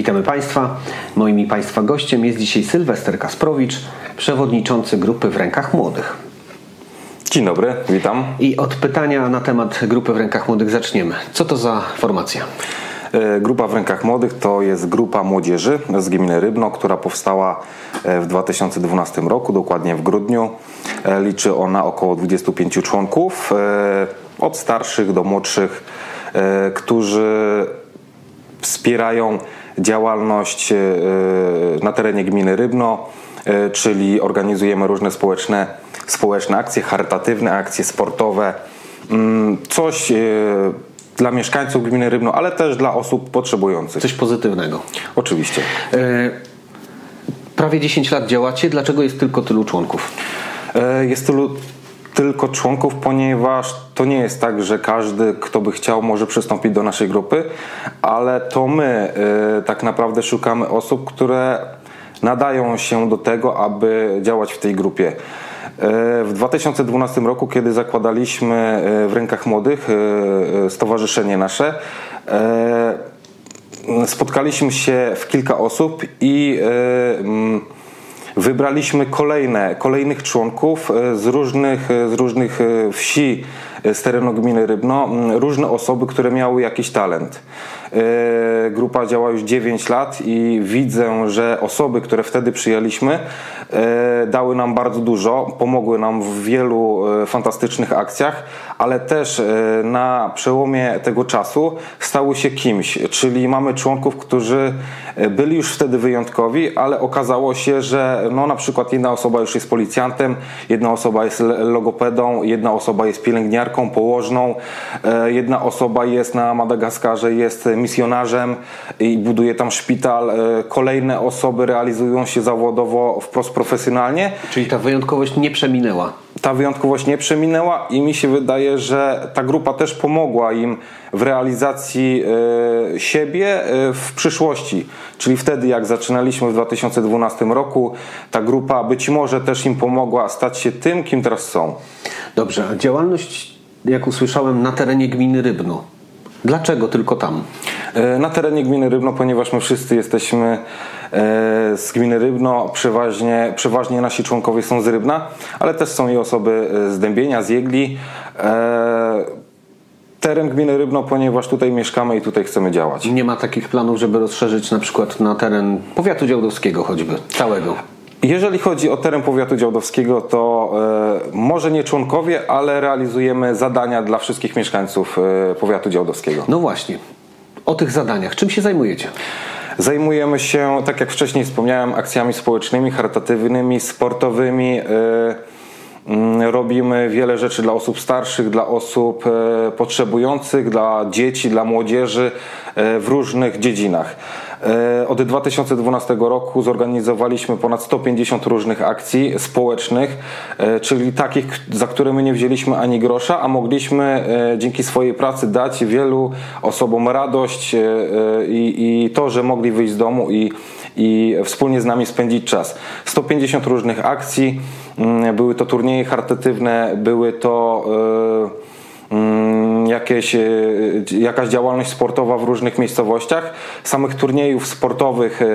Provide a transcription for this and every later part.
Witamy Państwa. Moim i Państwa gościem jest dzisiaj Sylwester Kasprowicz, przewodniczący grupy w rękach młodych. Dzień dobry, witam. I od pytania na temat grupy w rękach młodych zaczniemy. Co to za formacja? E, grupa w rękach młodych to jest grupa młodzieży z gminy Rybno, która powstała e, w 2012 roku, dokładnie w grudniu. E, liczy ona około 25 członków, od starszych do młodszych, którzy wspierają działalność na terenie gminy Rybno, czyli organizujemy różne społeczne, społeczne akcje, charytatywne akcje sportowe, mm, coś dla mieszkańców gminy Rybno, ale też dla osób potrzebujących. Coś pozytywnego. Oczywiście. E, prawie 10 lat działacie. Dlaczego jest tylko tylu członków? E, jest tylu tylko członków, ponieważ to nie jest tak, że każdy, kto by chciał, może przystąpić do naszej grupy, ale to my e, tak naprawdę szukamy osób, które nadają się do tego, aby działać w tej grupie. E, w 2012 roku, kiedy zakładaliśmy e, w rękach młodych stowarzyszenie nasze, spotkaliśmy się w kilka osób i wybraliśmy kolejne, kolejnych członków z różnych, z różnych wsi z terenu gminy Rybno, różne osoby, które miały jakiś talent. E, grupa działa już 9 lat i widzę, że osoby, które wtedy przyjęliśmy, e, dały nam bardzo dużo, pomogły nam w wielu e, fantastycznych akcjach, ale też na przełomie tego czasu stały się kimś, czyli mamy członków, którzy byli już wtedy wyjątkowi, ale okazało się, że no na przykład jedna osoba już jest policjantem, jedna osoba jest logopedą, jedna osoba jest pielęgniarką, położną, jedna osoba jest na Madagaskarze, jest misjonarzem i buduje tam szpital. E, kolejne osoby realizują się zawodowo wprost profesjonalnie. Czyli ta wyjątkowość nie przeminęła. Ta wyjątkowość nie przeminęła i mi się wydaje, że ta grupa też pomogła im w realizacji e, siebie e, w przyszłości. Czyli wtedy, jak zaczynaliśmy w 2012 roku, ta grupa być może też im pomogła stać się tym, kim teraz są. Dobrze, a działalność, jak usłyszałem, na terenie gminy Rybno. Dlaczego tylko tam? E, na terenie gminy Rybno, ponieważ my wszyscy jesteśmy e, z gminy Rybno, przeważnie, przeważnie nasi członkowie są z Rybna, ale też są i osoby z Dębienia, z Jegli. E, teren gminy Rybno, ponieważ tutaj mieszkamy i tutaj chcemy działać. Nie ma takich planów, żeby rozszerzyć na przykład na teren powiatu działdowskiego choćby, całego? Jeżeli chodzi o teren powiatu działdowskiego, to e, może nie członkowie, ale realizujemy zadania dla wszystkich mieszkańców e, powiatu działdowskiego. No właśnie. O tych zadaniach. Czym się zajmujecie? Zajmujemy się, tak jak wcześniej wspomniałem, akcjami społecznymi, charytatywnymi, sportowymi. Mm, robimy wiele rzeczy dla osób starszych, dla osób potrzebujących, dla dzieci, dla młodzieży w różnych dziedzinach. E, od 2012 roku zorganizowaliśmy ponad 150 różnych akcji społecznych, e, czyli takich, za które my nie wzięliśmy ani grosza, a mogliśmy e, dzięki swojej pracy dać wielu osobom radość i, i to, że mogli wyjść z domu i, i wspólnie z nami spędzić czas. 150 różnych akcji, mm, były to turnieje charytatywne, były to jakieś, e, jakaś działalność sportowa w różnych miejscowościach. Samych turniejów sportowych e,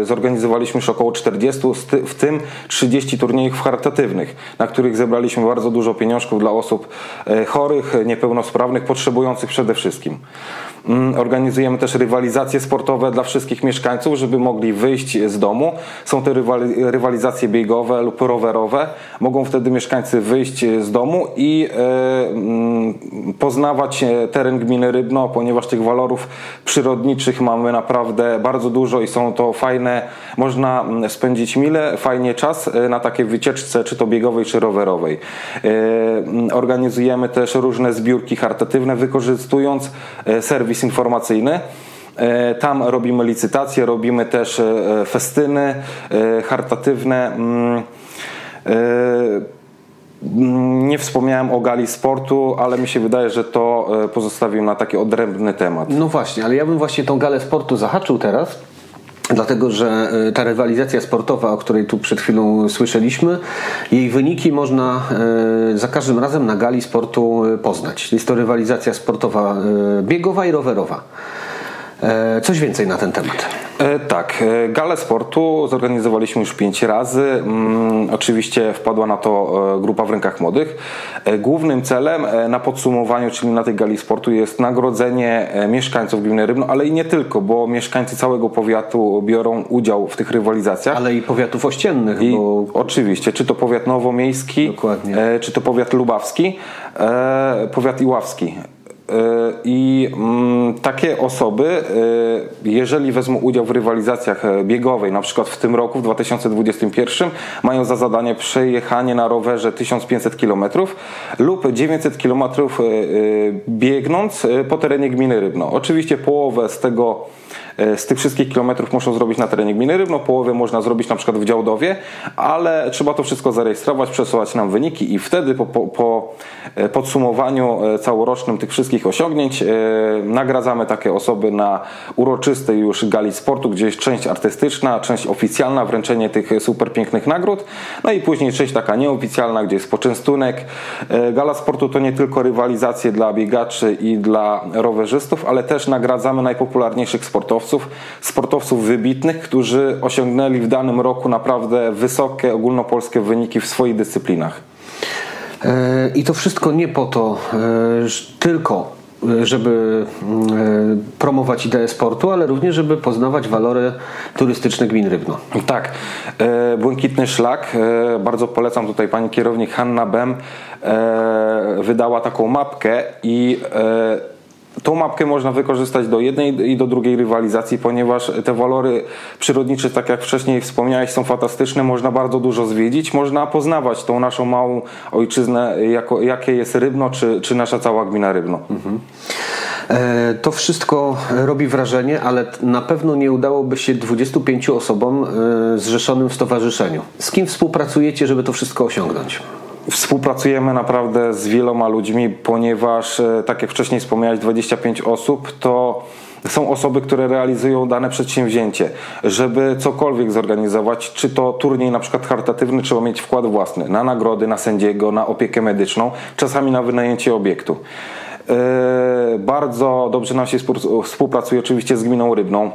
e, zorganizowaliśmy już około 40, w tym 30 turniejów charytatywnych, na których zebraliśmy bardzo dużo pieniążków dla osób chorych, niepełnosprawnych, potrzebujących przede wszystkim. Mm, organizujemy też rywalizacje sportowe dla wszystkich mieszkańców, żeby mogli wyjść z domu. Są to rywalizacje biegowe lub rowerowe. Mogą wtedy mieszkańcy wyjść z domu i e, mm, poznawać teren gminy Rybno, ponieważ tych walorów przyrodniczych mamy naprawdę bardzo dużo i są to fajne. Można mm, spędzić mile, fajnie czas e, na takiej wycieczce, czy to biegowej, czy rowerowej. E, organizujemy też różne zbiórki charytatywne, wykorzystując serwis serwis informacyjny. E, tam robimy licytacje, robimy też e, festyny e, charytatywne. Mm, mm, nie wspomniałem o gali sportu, ale mi się wydaje, że to pozostawiłem na taki odrębny temat. No właśnie, ale ja bym właśnie tą galę sportu zahaczył teraz. Dlatego, że ta rywalizacja sportowa, o której tu przed chwilą słyszeliśmy, jej wyniki można za każdym razem na gali sportu poznać. Jest to rywalizacja sportowa biegowa i rowerowa. Coś więcej na ten temat. Tak, galę sportu zorganizowaliśmy już pięć razy. Mm, oczywiście wpadła na to grupa w rękach młodych. Głównym celem na podsumowaniu, czyli na tej gali sportu jest nagrodzenie mieszkańców gminy Rybno, ale i nie tylko, bo mieszkańcy całego powiatu biorą udział w tych rywalizacjach. Ale i powiatów ościennych. I bo... Oczywiście, czy to powiat nowomiejski, Dokładnie. czy to powiat lubawski, powiat iławski. E, I mm, takie osoby, e, jeżeli wezmą udział w rywalizacjach e, biegowej, na przykład w tym roku, w 2021, mają za zadanie przejechanie na rowerze 1500 km lub 900 km biegnąc po terenie gminy Rybno. Oczywiście połowę z tego z tych wszystkich kilometrów muszą zrobić na terenie gminy Rybno, połowę można zrobić na przykład w Działdowie, ale trzeba to wszystko zarejestrować, przesyłać nam wyniki i wtedy po, po, po e, podsumowaniu e, całorocznym tych wszystkich osiągnięć nagradzamy takie osoby na uroczystej już gali sportu, gdzie jest część artystyczna, część oficjalna, wręczenie tych super pięknych nagród, no i później część taka nieoficjalna, gdzie jest poczęstunek. Gala sportu to nie tylko rywalizacje dla biegaczy i dla rowerzystów, ale też nagradzamy najpopularniejszych sportowców, sportowców, sportowców wybitnych, którzy osiągnęli w danym roku naprawdę wysokie ogólnopolskie wyniki w swoich dyscyplinach. E, I to wszystko nie po to, e, tylko e, żeby promować ideę sportu, ale również, żeby poznawać walory turystyczne gmin Rybno. Tak. Błękitny Szlak, bardzo polecam tutaj pani kierownik Hanna Bem, wydała taką mapkę i Tą mapkę można wykorzystać do jednej i do drugiej rywalizacji, ponieważ te walory przyrodnicze, tak jak wcześniej wspomniałeś, są fantastyczne. Można bardzo dużo zwiedzić, można poznawać tą naszą małą ojczyznę, jako, jakie jest Rybno, czy, czy nasza cała gmina Rybno. Mhm. E, to wszystko robi wrażenie, ale na pewno nie udałoby się 25 osobom e, zrzeszonym w stowarzyszeniu. Z kim współpracujecie, żeby to wszystko osiągnąć? Współpracujemy naprawdę z wieloma ludźmi, ponieważ, e, tak jak wcześniej wspomniałeś, 25 osób to są osoby, które realizują dane przedsięwzięcie. Żeby cokolwiek zorganizować, czy to turniej na przykład charytatywny, trzeba mieć wkład własny na nagrody, na sędziego, na opiekę medyczną, czasami na wynajęcie obiektu. E, bardzo dobrze nam się współpracuje oczywiście z Gminą Rybną, e,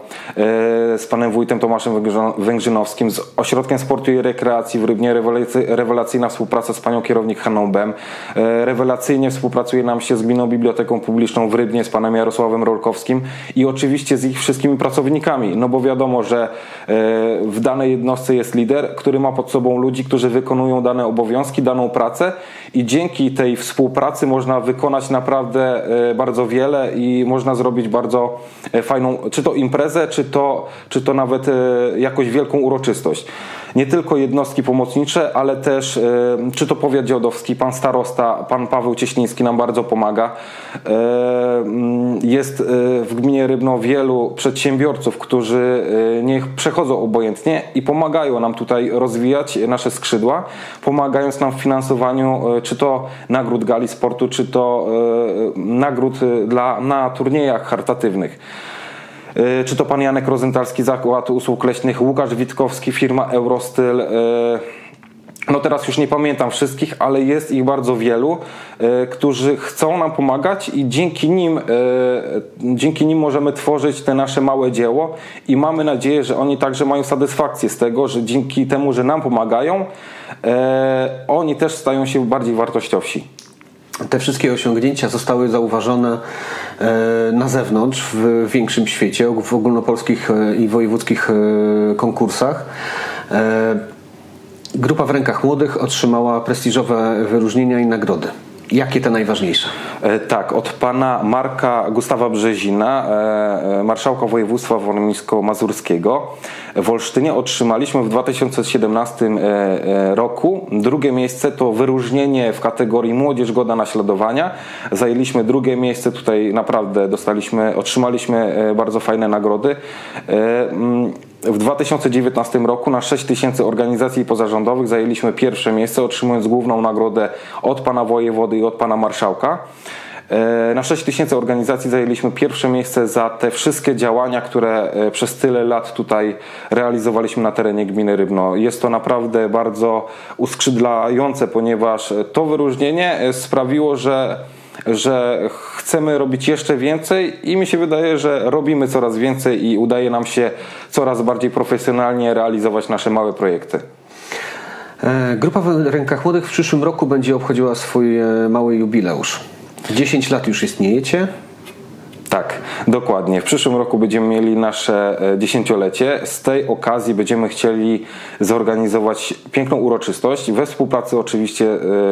z panem wójtem Tomaszem Węgrzynowskim, z Ośrodkiem Sportu i Rekreacji w Rybnie, rewelacyjna współpraca z panią kierownik Hanną Bem. E, rewelacyjnie współpracuje nam się z Gminą Biblioteką Publiczną w Rybnie, z panem Jarosławem Rolkowskim i oczywiście z ich wszystkimi pracownikami, no bo wiadomo, że w danej jednostce jest lider, który ma pod sobą ludzi, którzy wykonują dane obowiązki, daną pracę i dzięki tej współpracy można wykonać naprawdę E, bardzo wiele i można zrobić bardzo e, fajną, czy to imprezę, czy to, czy to nawet e, jakąś wielką uroczystość nie tylko jednostki pomocnicze, ale też czy to powiat działdowski, pan starosta, pan Paweł Cieśliński nam bardzo pomaga. Mm, jest w gminie Rybno wielu przedsiębiorców, którzy niech przechodzą obojętnie i pomagają nam tutaj rozwijać nasze skrzydła, pomagając nam w finansowaniu czy to nagród gali sportu, czy to nagród dla, na turniejach charytatywnych. E, czy to pan Janek Rozentalski, Zakład Usług Leśnych, Łukasz Witkowski, firma Eurostyl. E, no teraz już nie pamiętam wszystkich, ale jest ich bardzo wielu, e, którzy chcą nam pomagać i dzięki nim, dzięki nim możemy tworzyć te nasze małe dzieło i mamy nadzieję, że oni także mają satysfakcję z tego, że dzięki temu, że nam pomagają, oni też stają się bardziej wartościowsi te wszystkie osiągnięcia zostały zauważone e, na zewnątrz w większym świecie, w ogólnopolskich e, i wojewódzkich e, konkursach. Grupa w rękach młodych otrzymała prestiżowe wyróżnienia i nagrody. Jakie te najważniejsze? Tak, od pana Marka Gustawa Brzezina, marszałka województwa warmińsko-mazurskiego w Olsztynie otrzymaliśmy w 2017 e, e, roku. Drugie miejsce to wyróżnienie w kategorii Młodzież Goda Naśladowania. Zajęliśmy drugie miejsce, tutaj naprawdę dostaliśmy, otrzymaliśmy e, bardzo fajne nagrody. W 2019 roku na 6 tysięcy organizacji pozarządowych zajęliśmy pierwsze miejsce, otrzymując główną nagrodę od pana wojewody i od pana marszałka. E, na 6 tysięcy organizacji zajęliśmy pierwsze miejsce za te wszystkie działania, które e, przez tyle lat tutaj realizowaliśmy na terenie gminy Rybno. Jest to naprawdę bardzo uskrzydlające, ponieważ to wyróżnienie e, sprawiło, że że chcemy robić jeszcze więcej i mi się wydaje, że robimy coraz więcej i udaje nam się coraz bardziej profesjonalnie realizować nasze małe projekty. E, grupa w rękach młodych w przyszłym roku będzie obchodziła swój mały jubileusz. 10 lat już istniejecie. Tak, dokładnie. W przyszłym roku będziemy mieli nasze e, dziesięciolecie. Z tej okazji będziemy chcieli zorganizować piękną uroczystość we współpracy oczywiście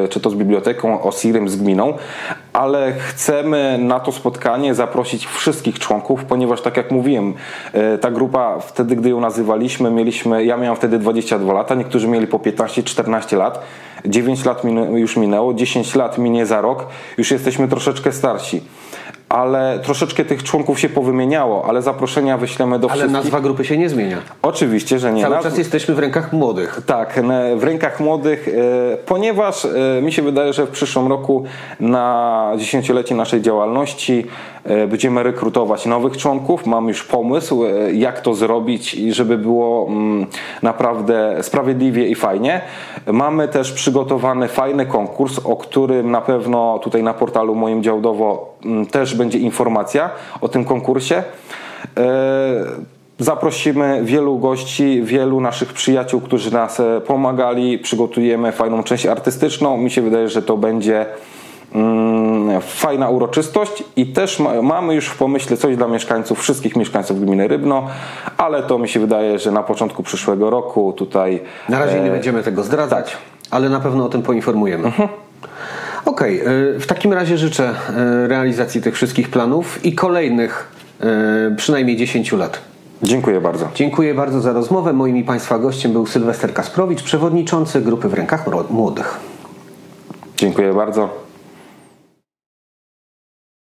e, czy to z biblioteką, OSIRem, z gminą, ale chcemy na to spotkanie zaprosić wszystkich członków, ponieważ tak jak mówiłem, e, ta grupa wtedy, gdy ją nazywaliśmy, mieliśmy, ja miałem wtedy 22 lata, niektórzy mieli po 15-14 lat. 9 lat już minęło, 10 lat minie za rok, już jesteśmy troszeczkę starsi ale troszeczkę tych członków się powymieniało, ale zaproszenia wyślemy do ale wszystkich. Ale nazwa grupy się nie zmienia. Oczywiście, że nie. Cały czas jesteśmy w rękach młodych. Tak, w rękach młodych, e, ponieważ e, mi się wydaje, że w przyszłym roku na dziesięciolecie naszej działalności będziemy rekrutować nowych członków. Mam już pomysł, jak to zrobić żeby było mm, naprawdę sprawiedliwie i fajnie. Mamy też przygotowany fajny konkurs, o którym na pewno tutaj na portalu moim działdowo mm, też będzie informacja o tym konkursie. Zaprosimy wielu gości, wielu naszych przyjaciół, którzy nas e, pomagali. Przygotujemy fajną część artystyczną. Mi się wydaje, że to będzie fajna uroczystość i też ma, mamy już w pomyśle coś dla mieszkańców, wszystkich mieszkańców gminy Rybno, ale to mi się wydaje, że na początku przyszłego roku tutaj. Na razie nie e, będziemy tego zdradzać, tak. ale na pewno o tym poinformujemy. Mhm. Okej, okay. E, w takim razie życzę realizacji tych wszystkich planów i kolejnych przynajmniej 10 lat. Dziękuję bardzo. Dziękuję bardzo za rozmowę. Moim i Państwa gościem był Sylwester Kasprowicz, przewodniczący grupy w rękach młodych. Dziękuję bardzo.